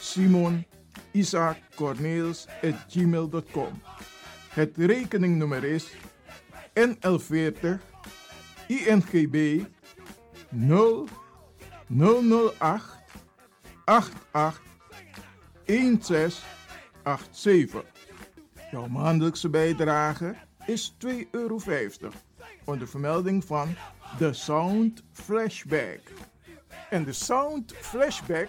Simon, Isaac, at gmail.com Het rekeningnummer is NL40 INGB 0 008 88 1687. Jouw maandelijkse bijdrage is 2,50 euro onder vermelding van The Sound Flashback. En de Sound Flashback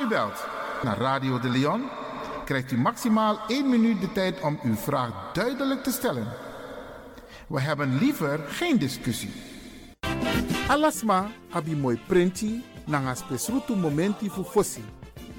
U belt naar Radio De Leon, krijgt u maximaal 1 minuut de tijd om uw vraag duidelijk te stellen. We hebben liever geen discussie. Alasma abi mooi printi nanga spesrutu momenti fu fossi.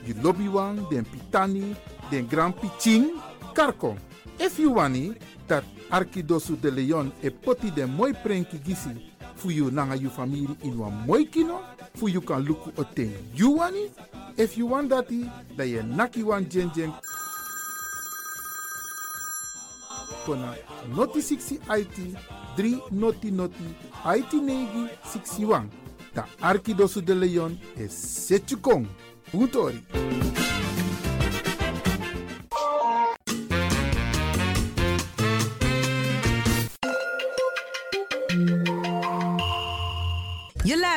You lobby wan, den pitani, den grand piching, karko. If you dat Arkidosu de Leon e poti den mooi prenki gisi fu you nanga you family in wan mooi kino, fu you kan luku oten you wani. If you want dati, da ye naki wan jen jen kona noti 60 IT 3 noti noti IT negi 61. Da Arkidosu de Leon e setjukong. Utori.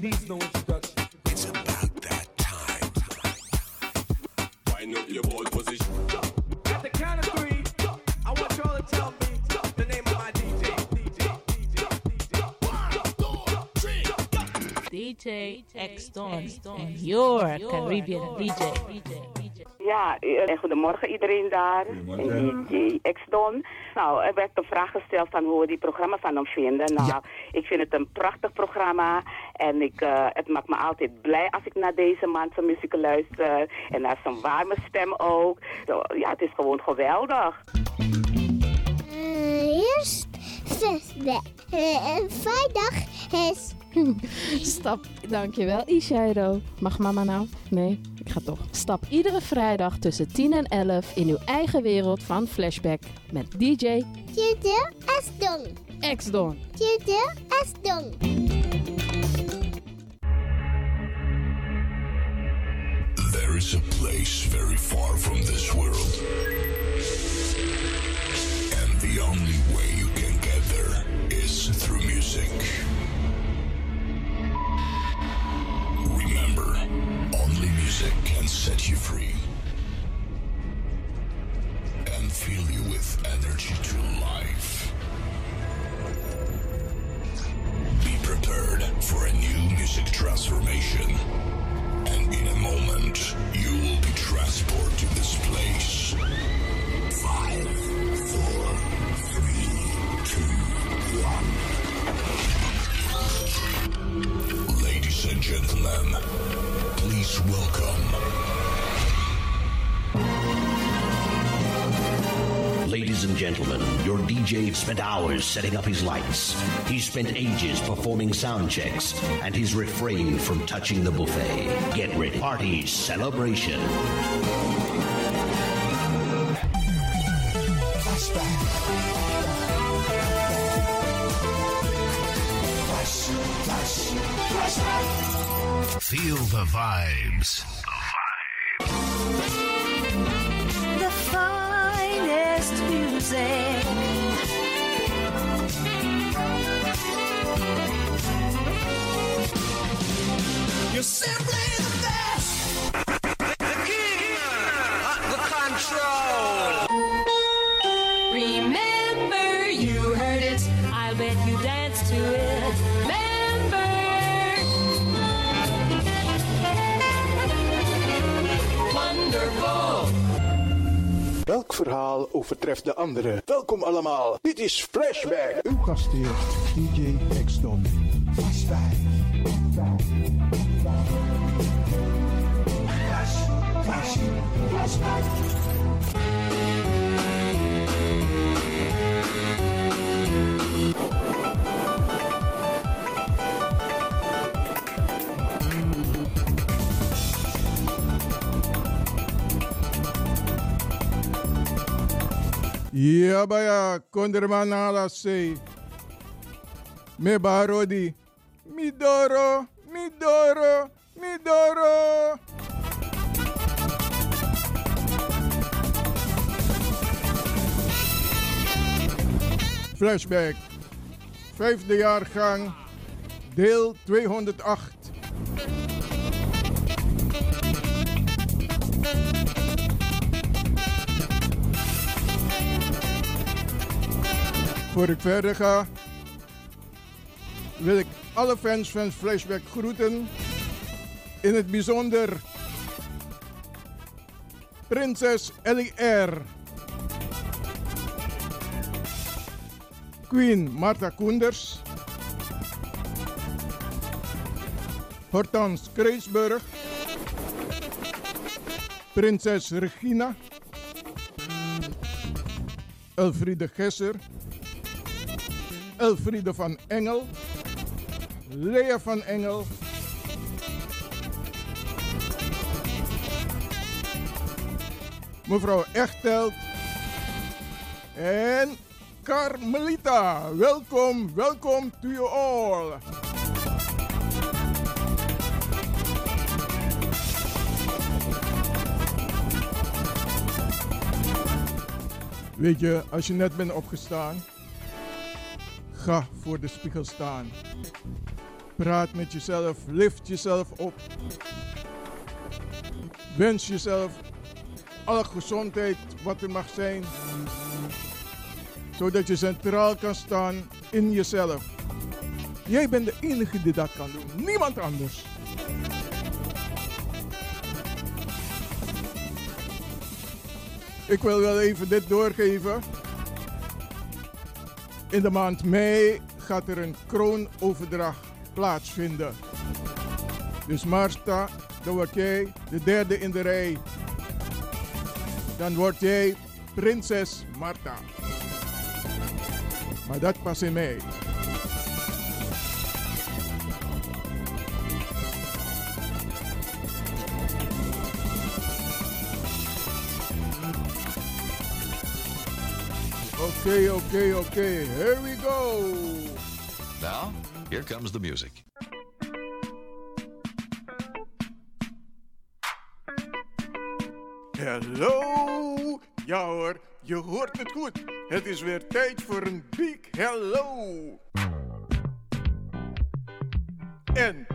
Needs no introduction. It's about that time. Wind up your ball position. At the count of three, I want y'all to tell me the name of my DJ. DJ X Don and your Caribbean DJ. Ja, eh, goedemorgen iedereen daar. DJ X-Don. Nou, er werd een vraag gesteld van hoe we die programma van hem vinden. Nou, ik vind het een prachtig programma. En ik, eh, het maakt me altijd blij als ik naar deze man zijn muziek luister. En naar zijn warme stem ook. Ja, het is gewoon geweldig. Eerst eh, eh, vrijdag is. Stap, dankjewel Ishairo. Mag mama nou? Nee, ik ga toch. Stap iedere vrijdag tussen 10 en 11 in uw eigen wereld van Flashback met DJ... Tjede Esdon. Ex-Don. Tjede Esdon. There is a place very far from this world. And the only music. Remember, only music can set you free and fill you with energy to life. Be prepared for a new music transformation, and in a moment, you will be transported. DJ spent hours setting up his lights. He spent ages performing sound checks, and he's refrained from touching the buffet. Get ready. Party celebration. Feel the vibes. You're simply the best. The king. The control. Remember, you heard it. I'll bet you dance to it. Remember. Wonderful. Welk verhaal overtreft de andere? Welkom allemaal. Dit is Flashback. Uw gastheer, DJ Yabaya kondermanala sei. Me barodi. Midoro, midoro, midoro. Flashback. Vijfde jaargang. Deel 208. Voor ik verder ga, wil ik alle fans van Flashback groeten. In het bijzonder Prinses Ellie Queen Martha Koenders. Hortans Kreesburg. Prinses Regina. Elfriede Gesser. Elfriede van Engel. Lea van Engel. Mevrouw Echtelt. En Carmelita. Welkom, welkom to you all. Weet je, als je net bent opgestaan, ga voor de spiegel staan. Praat met jezelf, lift jezelf op. Wens jezelf alle gezondheid wat er mag zijn, zodat je centraal kan staan in jezelf. Jij bent de enige die dat kan doen, niemand anders. Ik wil wel even dit doorgeven. In de maand mei gaat er een kroonoverdracht plaatsvinden. Dus Marta, dan word jij de derde in de rij. Dan word jij prinses Marta. Maar dat pas in mei. Okay, okay, okay. Here we go. Now, here comes the music. Hallo! Ja hoor, je hoort het goed. Het is weer tijd voor een big hello. En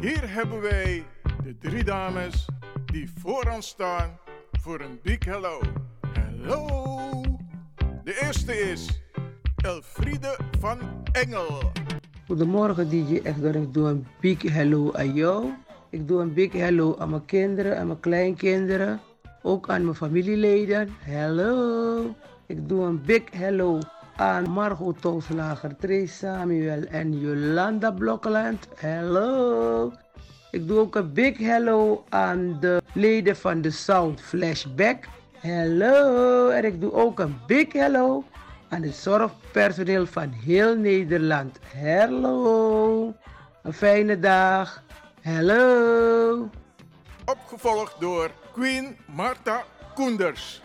hier hebben wij de drie dames die vooraan staan voor een big hello. Hello! De eerste is Elfriede van Engel. Goedemorgen DJ Echt ik doe een big hello aan jou. Ik doe een big hello aan mijn kinderen en mijn kleinkinderen. Ook aan mijn familieleden. Hello. Ik doe een big hello aan Margot Tooslager, Trace Samuel en Jolanda Blokkeland. Hello. Ik doe ook een big hello aan de leden van de Sound Flashback. Hello. En ik doe ook een big hello aan het zorgpersoneel van heel Nederland. Hello. Een fijne dag. Hello. Opgevolgd door Queen Marta Koenders.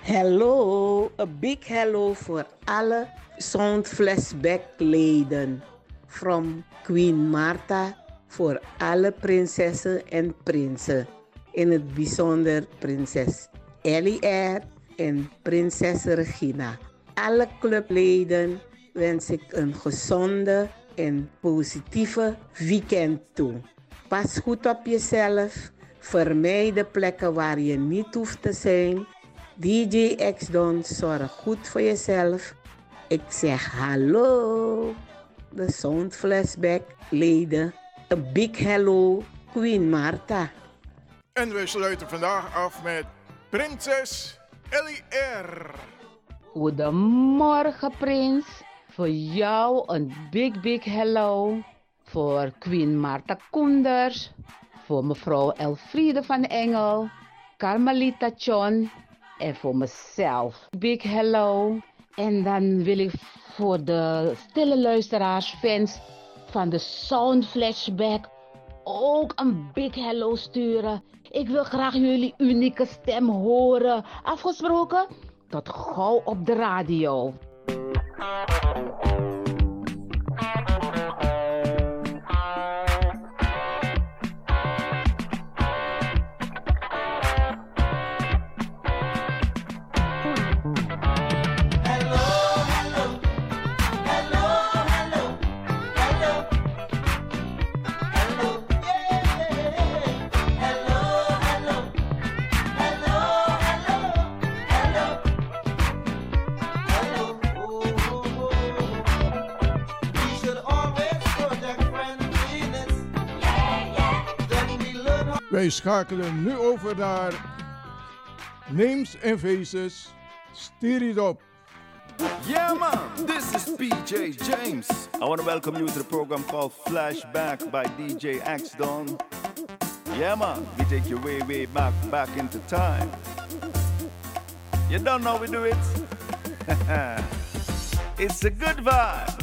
Hello, een big hello voor alle Sound Flashback leden. From Queen Marta voor alle prinsessen en prinsen. In het bijzonder prinses Ellie Air en prinses Regina. Alle clubleden wens ik een gezonde en positieve weekend toe. Pas goed op jezelf. Vermijd de plekken waar je niet hoeft te zijn. DJ X-Don, zorg goed voor jezelf. Ik zeg hallo. De Sound Flashback leden. Een big hello, Queen Marta. En we sluiten vandaag af met Prinses Ellie R. Goedemorgen, Prins. Voor jou een big, big hello. Voor Queen Marta Koenders. Voor mevrouw Elfriede van Engel. Carmelita John. En voor mezelf. Big hello. En dan wil ik voor de stille luisteraars, fans van de Sound Flashback ook een big hello sturen. Ik wil graag jullie unieke stem horen. Afgesproken? Tot gauw op de radio. Wij schakelen nu over naar Names and Faces. Steer it up. Yeah, man, this is PJ James. I want to welcome you to the program called Flashback by DJ X Don. Yeah, man, we take you way, way back, back into time. You don't know we do it? it's a good vibe.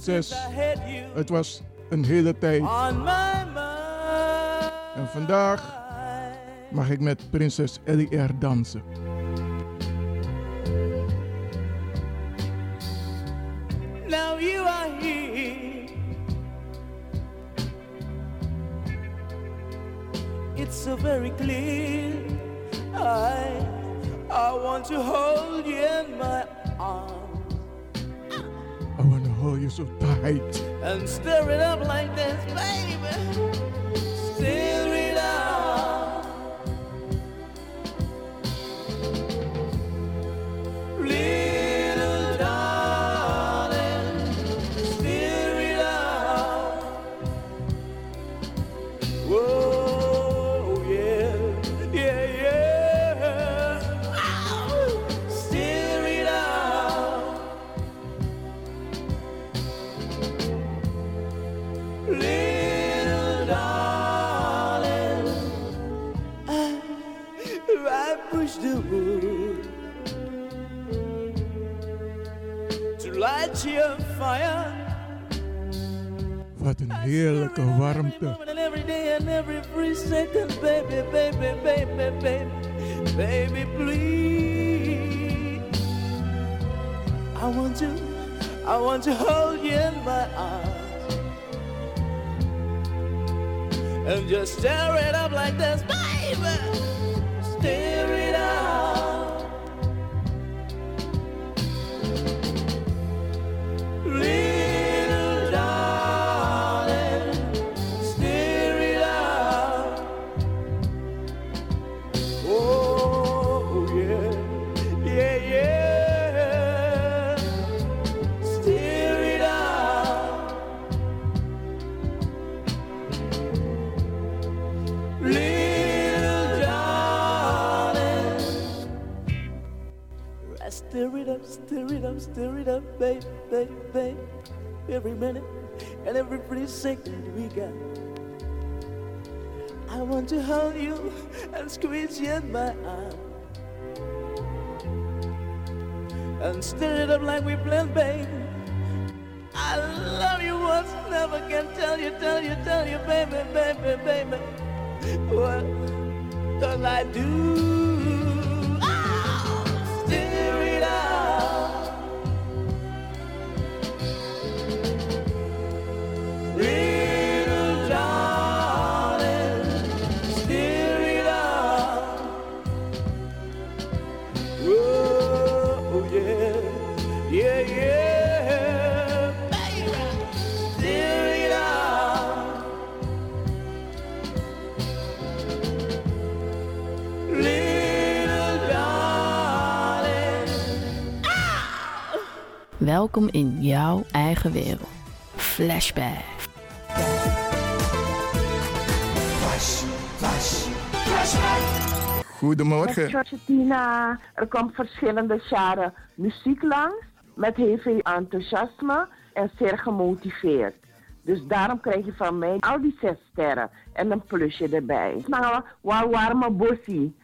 2006. Het was een hele tijd. En vandaag mag ik met prinses Ellie dansen. Now you are here. It's so very clear. I, I want to hold you in my arms. I want to hold you so tight. and stir it up like this, baby. Stir Warmte. Every day and every second, baby, baby, baby, baby, baby, please. I want to, I want to hold you in my arms and just stare it up like this, baby. Stare Every minute and every pretty second we got. I want to hold you and squeeze you in my arm. And stir it up like we blend, babe. I love you once, never can tell you, tell you, tell you, baby, baby, baby. What does I do? Ah! Stir Welkom in jouw eigen wereld. Flashback. Flash, flash, flashback. Goedemorgen. Met Tina, er komt verschillende jaren muziek langs met heel veel enthousiasme en zeer gemotiveerd. Dus daarom krijg je van mij al die zes sterren en een plusje erbij. Nou, waar warme bossie.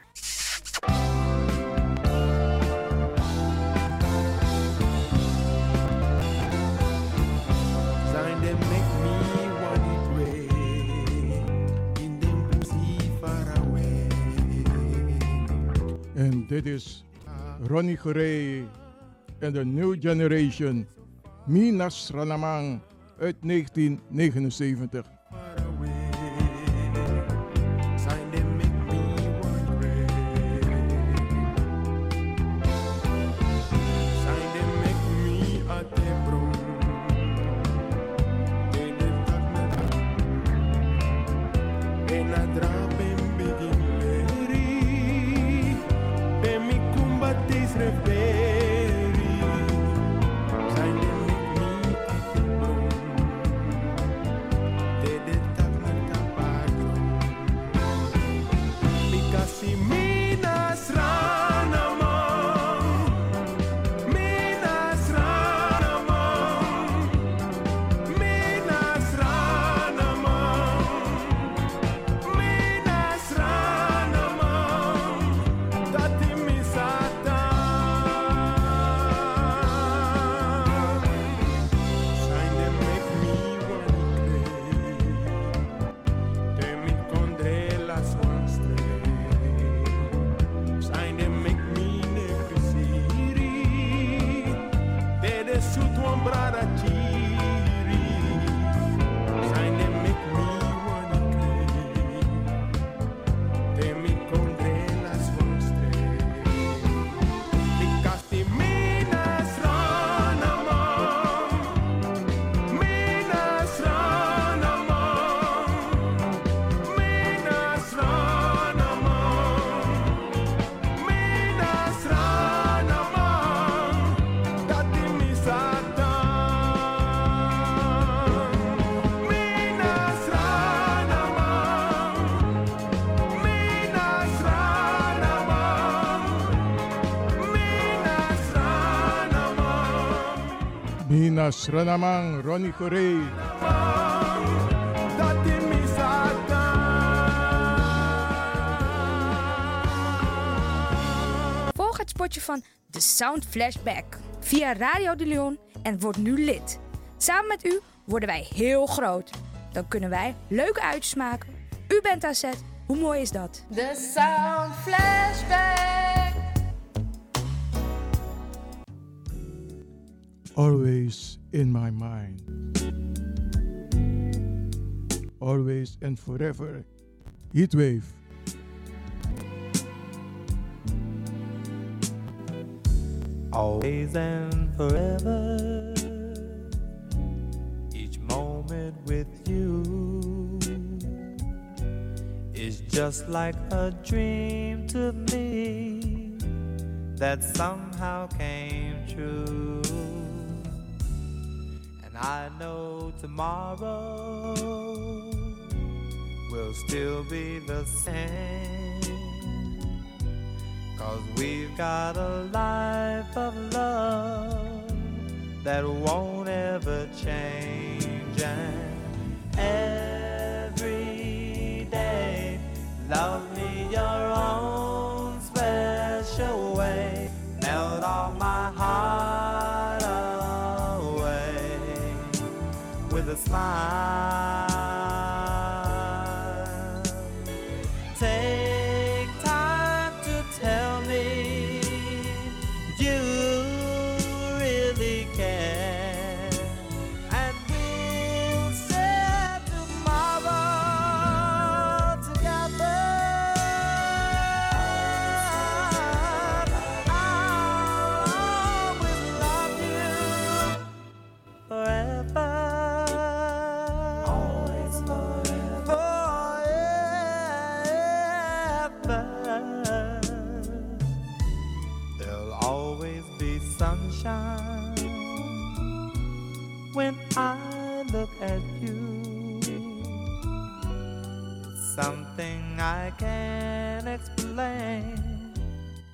Dit is Ronnie Gorey en de New Generation. Minas Ranamang uit 1979. Ronnie Volg het spotje van The Sound Flashback via Radio de Leon en word nu lid. Samen met u worden wij heel groot. Dan kunnen wij leuke uitjes maken. U bent aan zet. Hoe mooi is dat? De Sound Flashback. Always in my mind. Always and forever. Heatwave. always and forever. Each moment with you is just like a dream to me that somehow came true. And I know tomorrow will still be the same. Cause we've got a life of love that won't ever change. And every day, love me your own smile.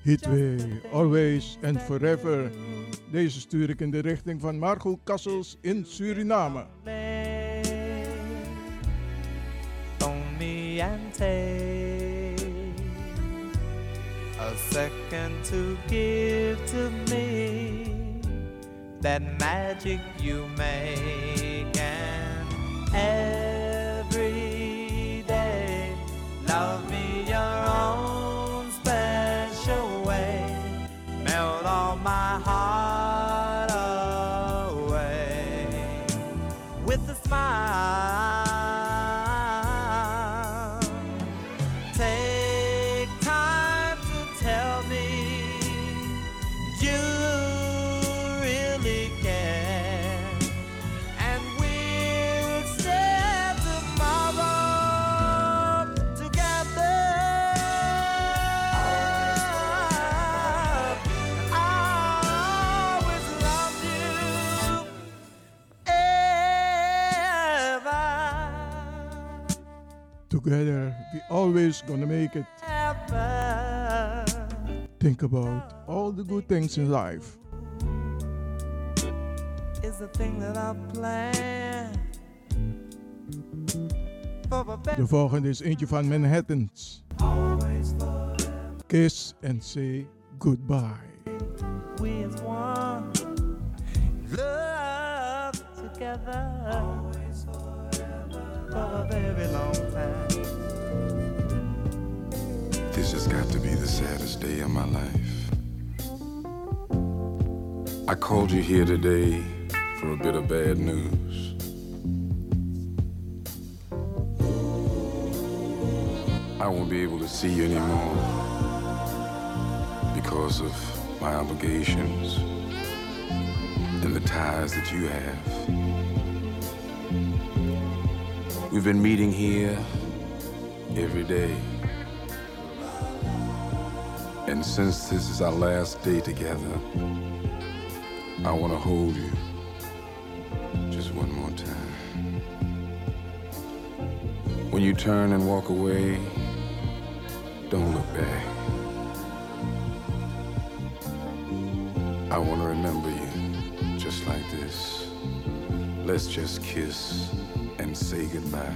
Hitway, Always and Forever. Deze stuur ik in de richting van Margot Kassels in Suriname. Phone me and take a second to give to me that magic you make and Together, we always gonna make it. Think about all the good things in life. Is the thing that I planned for the best. De volgende is eentje van Manhattans. Kiss and say goodbye. We as one, love together a very long time. This has got to be the saddest day of my life. I called you here today for a bit of bad news. I won't be able to see you anymore because of my obligations and the ties that you have. We've been meeting here every day. And since this is our last day together, I want to hold you just one more time. When you turn and walk away, don't look back. I want to remember you just like this. Let's just kiss and say goodbye.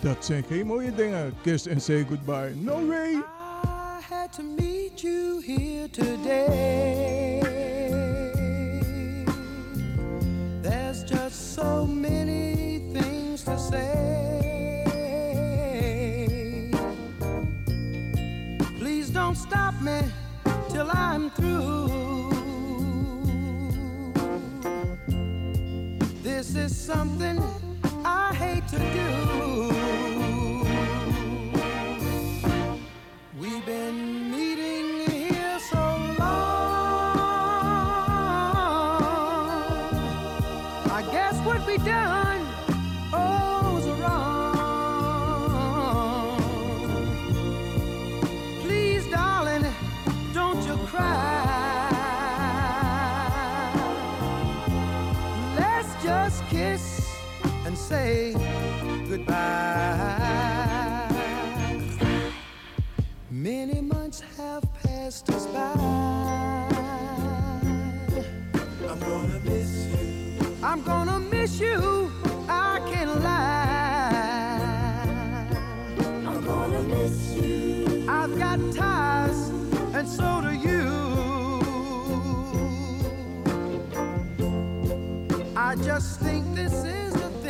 Dat zijn geen mooie dingen. Kiss and say goodbye. No way. I had to meet you here today. There's just so many things to say. Please don't stop me till I'm is something I hate to do.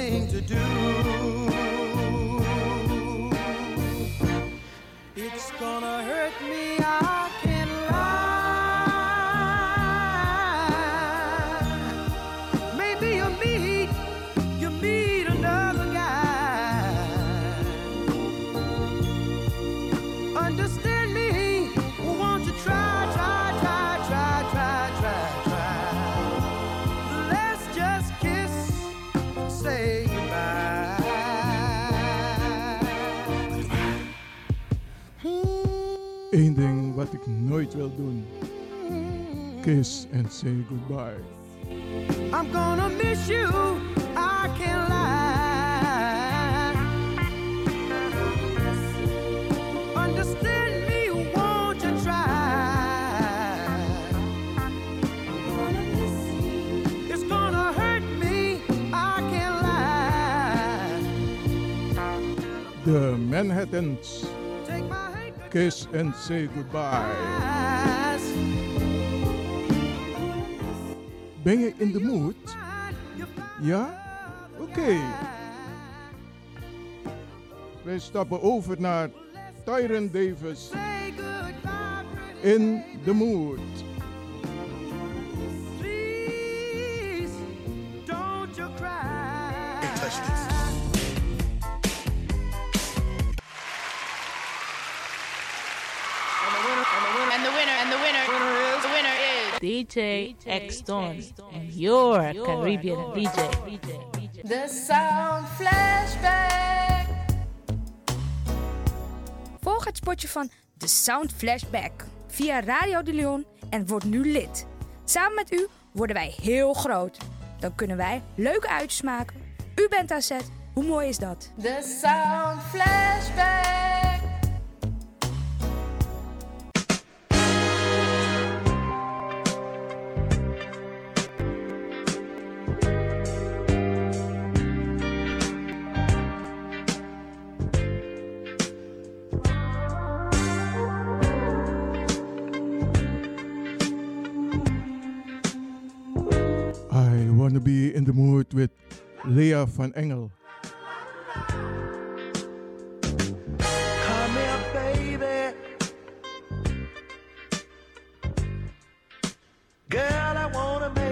Thing to do. Wat ik nooit wil doen. Kiss and say goodbye. I'm gonna miss you. I can't lie. Understand me, won't you try? It's gonna hurt me. I can't lie. De Manhattans. Kiss and say goodbye. Ben je in de mood? Ja? Oké. Wij stappen over naar Tyron Davis. In the mood. Is DJ X Don and your Caribbean DJ. the Sound Flashback. Volg het spotje van The Sound Flashback via Radio de Leon en word nu lid. Samen met u worden wij heel groot. Dan kunnen wij leuke uitjes maken. U bent aan zet. Hoe mooi is dat? The Sound Flashback. Lea van Engel. Girl, I wanna make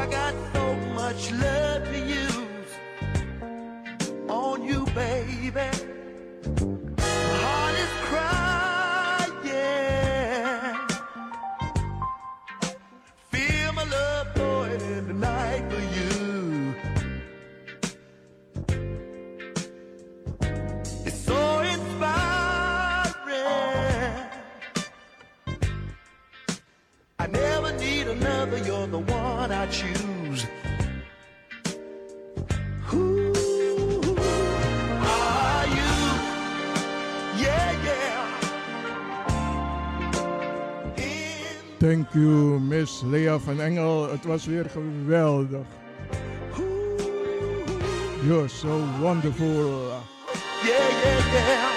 I got so much love for you. Lea van Engel. Het was weer geweldig. You're so wonderful. Yeah, yeah, yeah.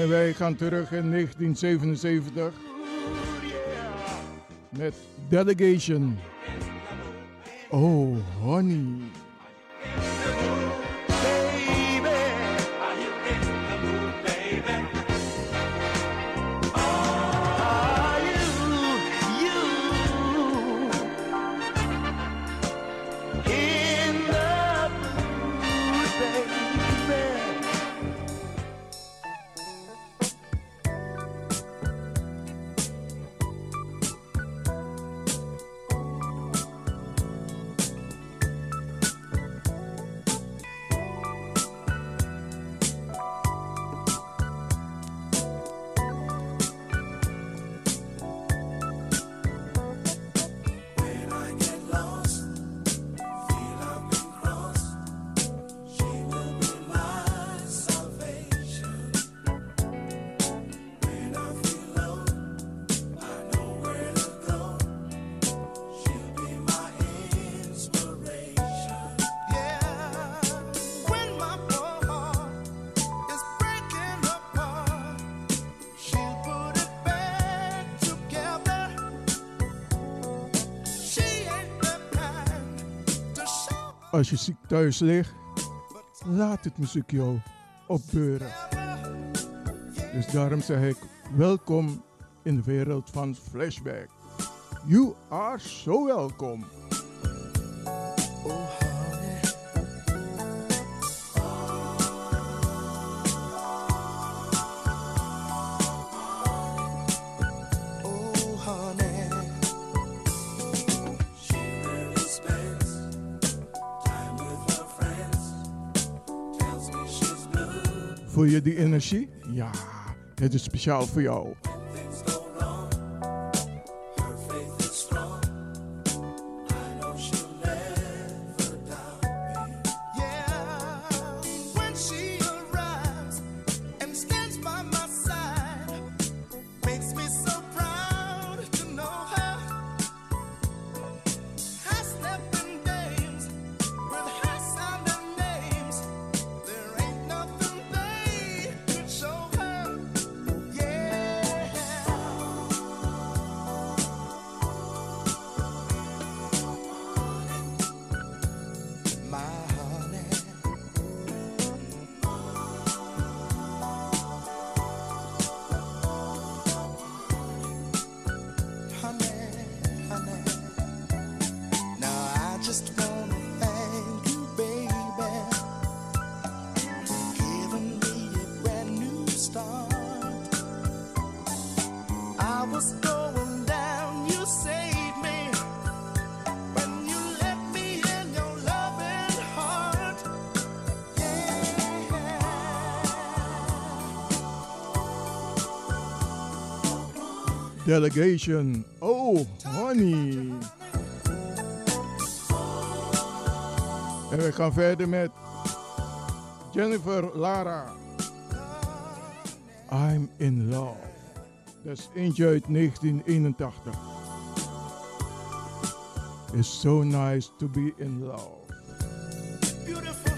En wij gaan terug in 1977 met Delegation. Oh, honey. Als je ziek thuis ligt, laat het muziek jou opbeuren. Dus daarom zeg ik welkom in de wereld van Flashback. You are so welkom. die energie? Ja, dit is speciaal voor jou. Delegation. Oh, honey. En we gaan verder met Jennifer Lara. I'm in love. Dat is eentje uit 1981. It's so nice to be in love. Beautiful.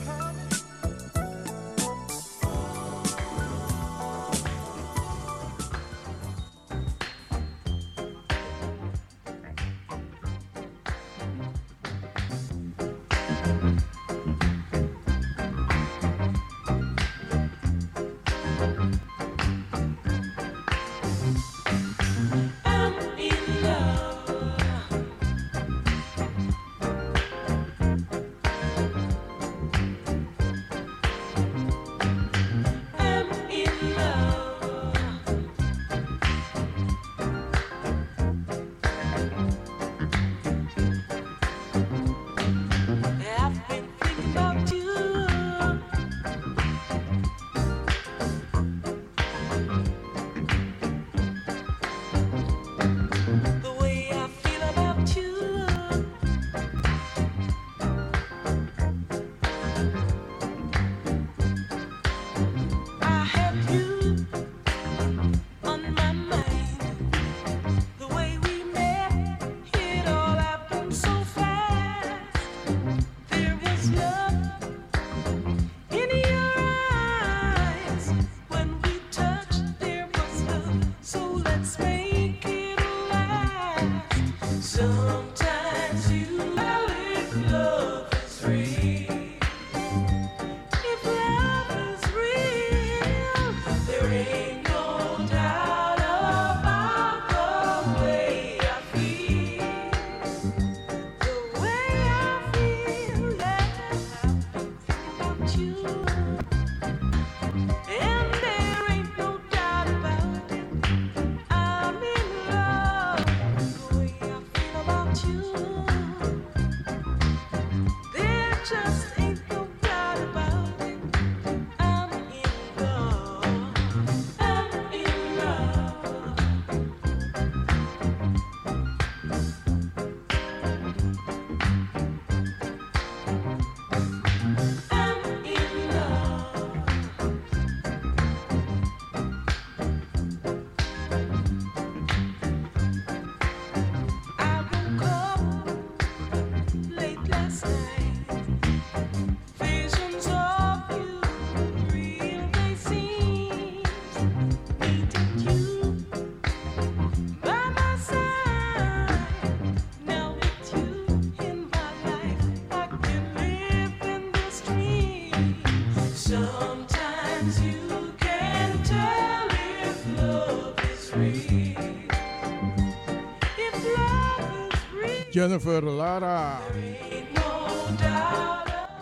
Jennifer Lara.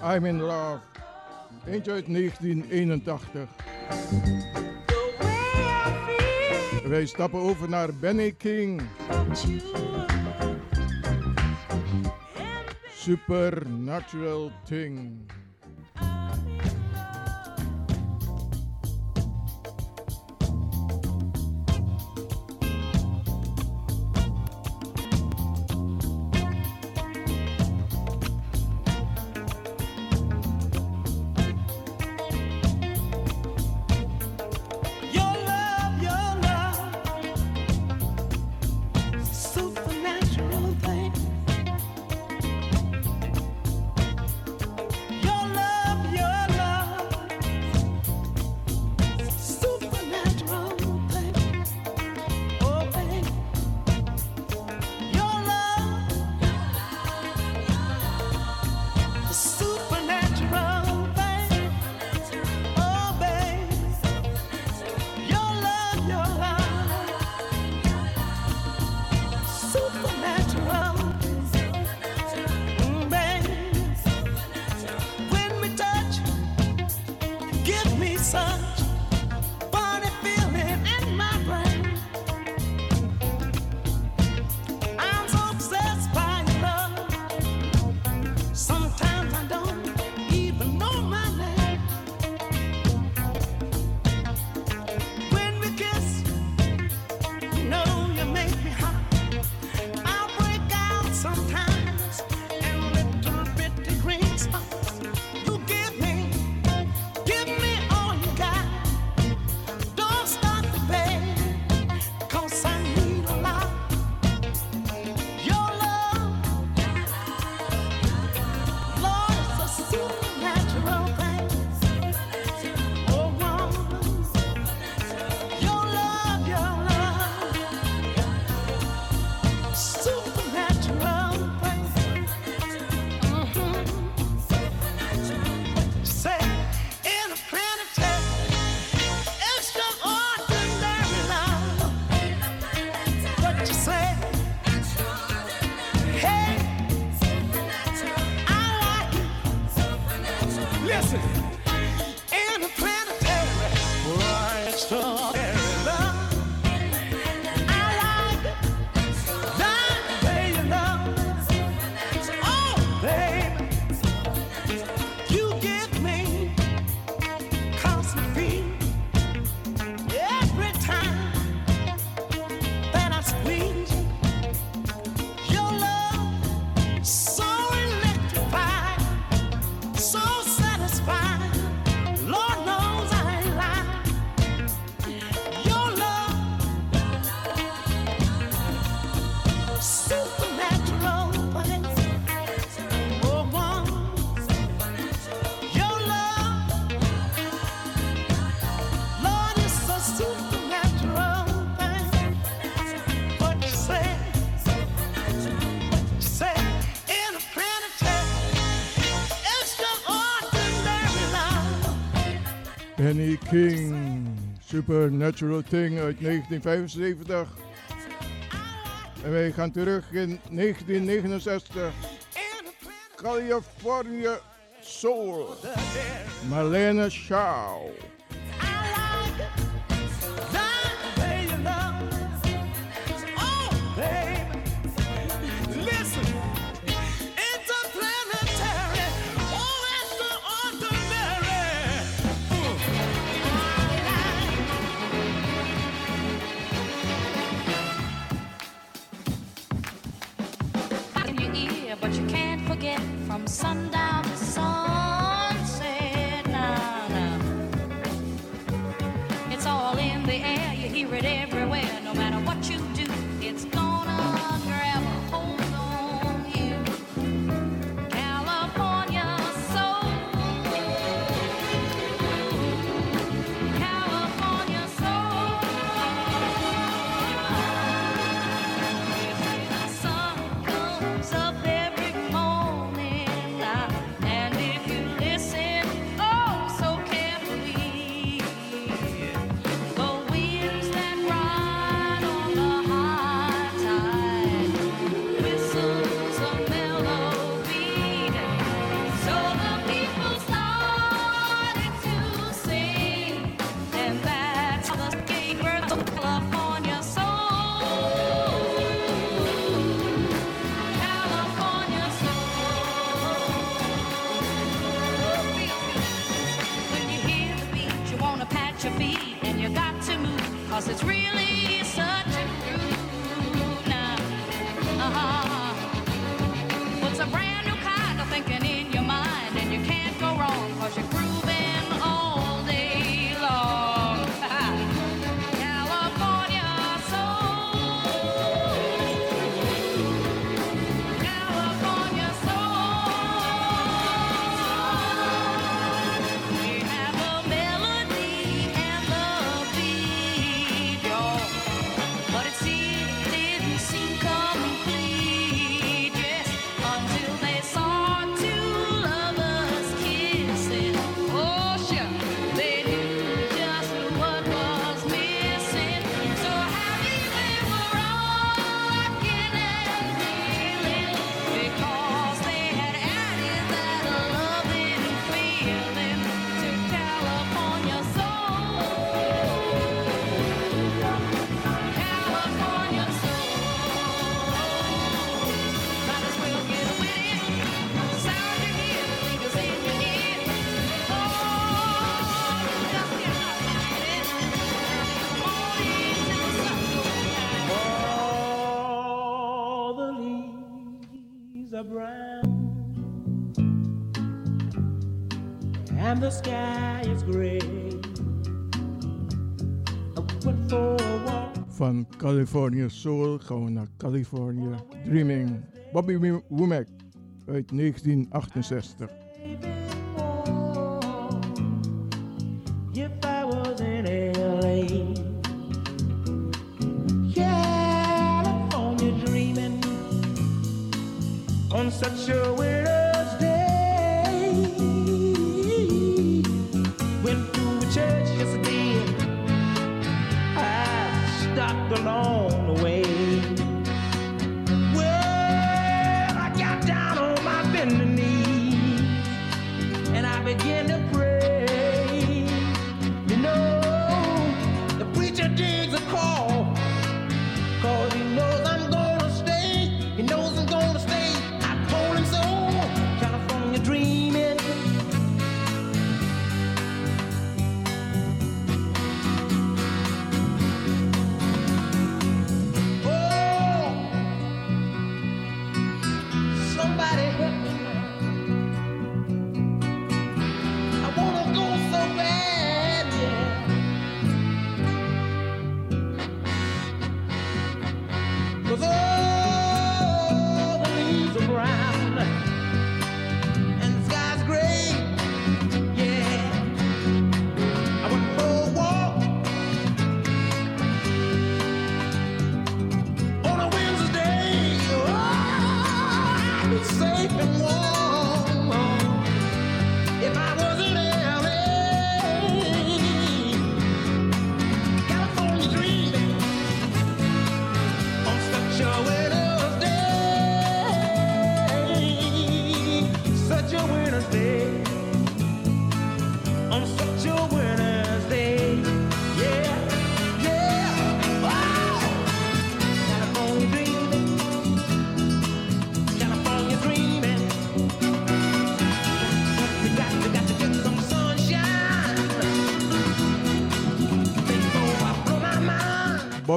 I'm in love. Eentje uit 1981. Wij stappen over naar Benny King. Supernatural Thing. King, Supernatural Thing uit 1975. En wij gaan terug in 1969. California Soul, Marlene Shaw. sky is gray. Van California Soul gaan we naar California Dreaming. Bobby Womack uit 1968. California dreaming on such a weird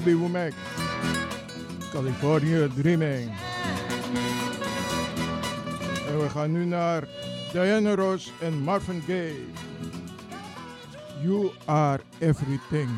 Bobby Womack, California Dreaming. En we gaan nu naar Diana Ross en Marvin Gaye. You are everything.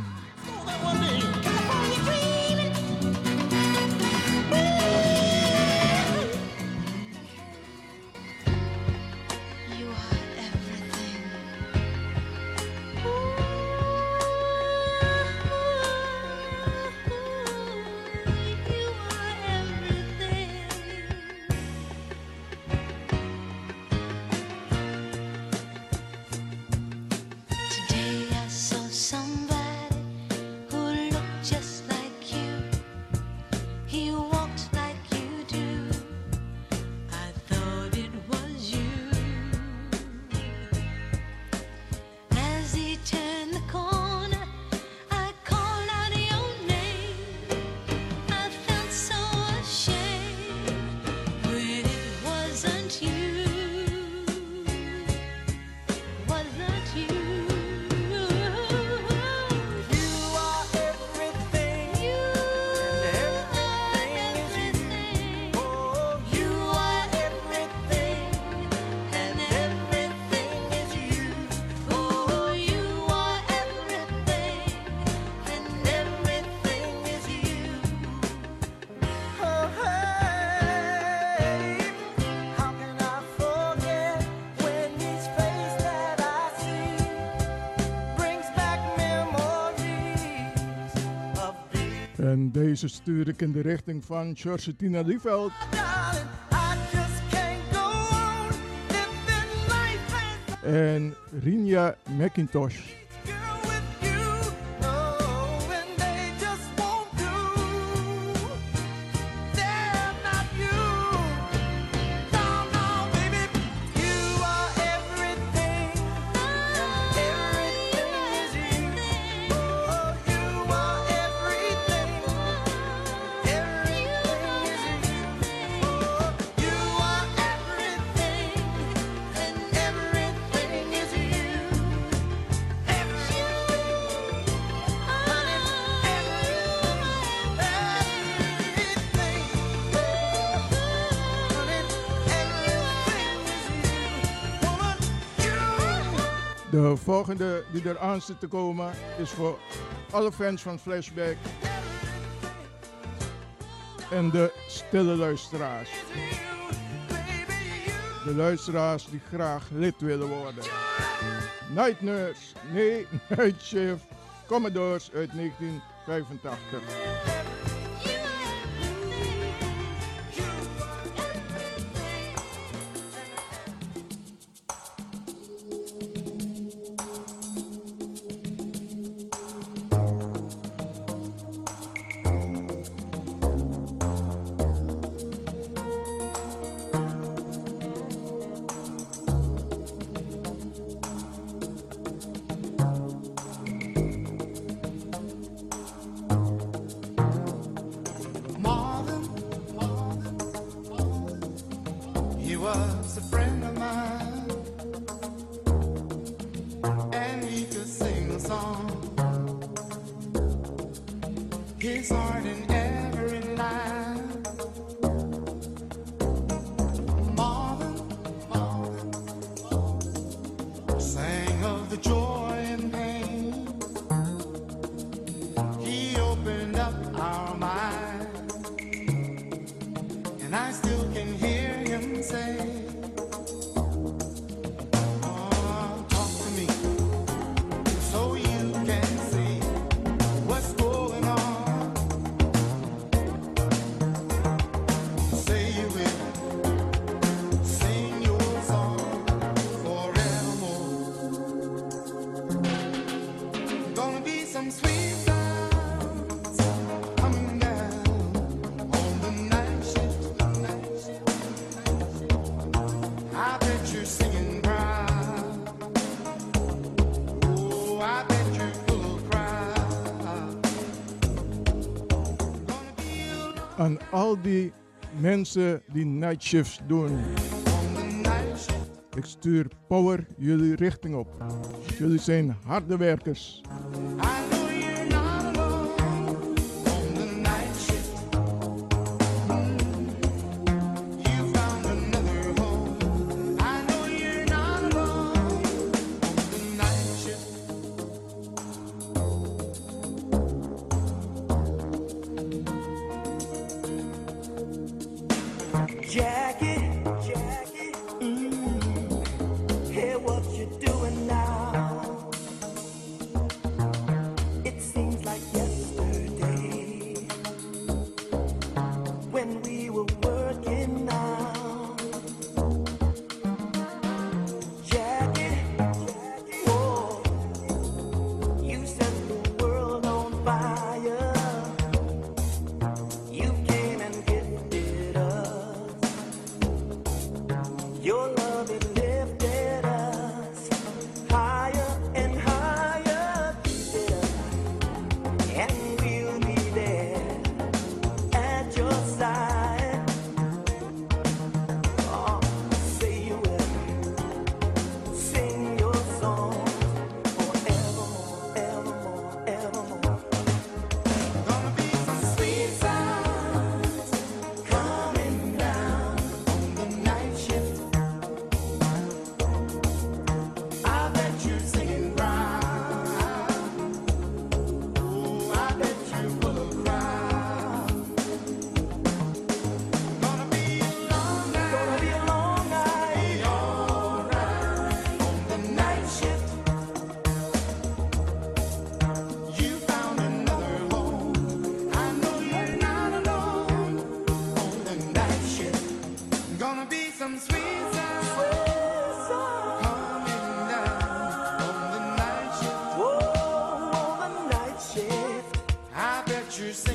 deze stuur ik in de richting van Georgetina Lieveld. En Rinja McIntosh. volgende die eraan zit te komen is voor alle fans van Flashback en de stille luisteraars. De luisteraars die graag lid willen worden. Night Nurse, nee, Night Shift, Commodores uit 1985. al die mensen die nightshifts doen. Ik stuur power jullie richting op. Jullie zijn harde werkers.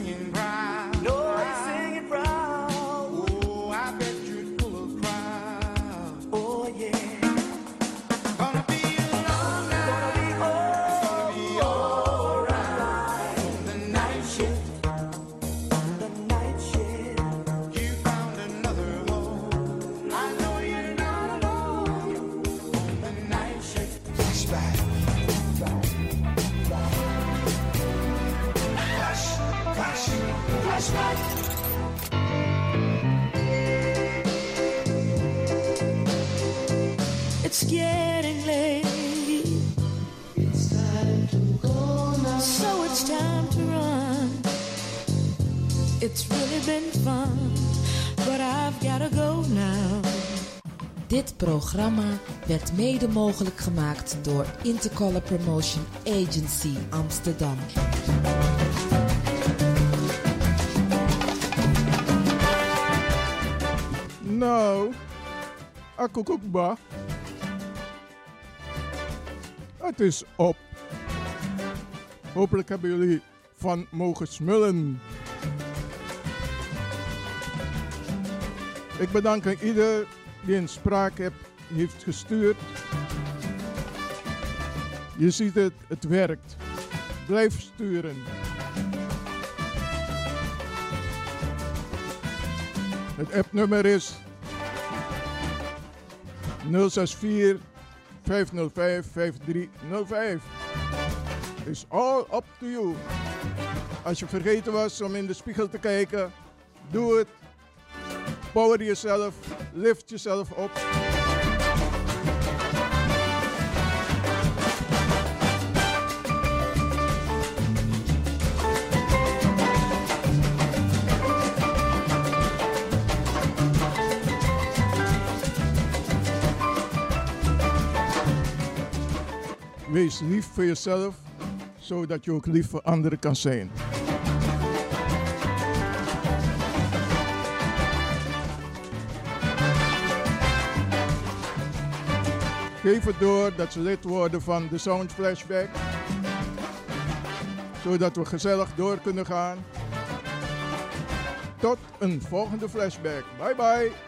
singing bright. But I've go now. Dit programma werd mede mogelijk gemaakt door Intercolor Promotion Agency Amsterdam. Nou, akkokoekba. Het is op. Hopelijk hebben jullie van mogen smullen. Ik bedank ieder die een spraak heeft gestuurd. Je ziet het, het werkt. Blijf sturen. Het appnummer is 064 505 5305. Is all up to you. Als je vergeten was om in de spiegel te kijken, doe het. Power jezelf, lift jezelf op. Wees lief voor jezelf, zodat je ook lief voor anderen kan zijn. Geef het door dat ze lid worden van de Sound Flashback. Zodat we gezellig door kunnen gaan. Tot een volgende flashback. Bye bye.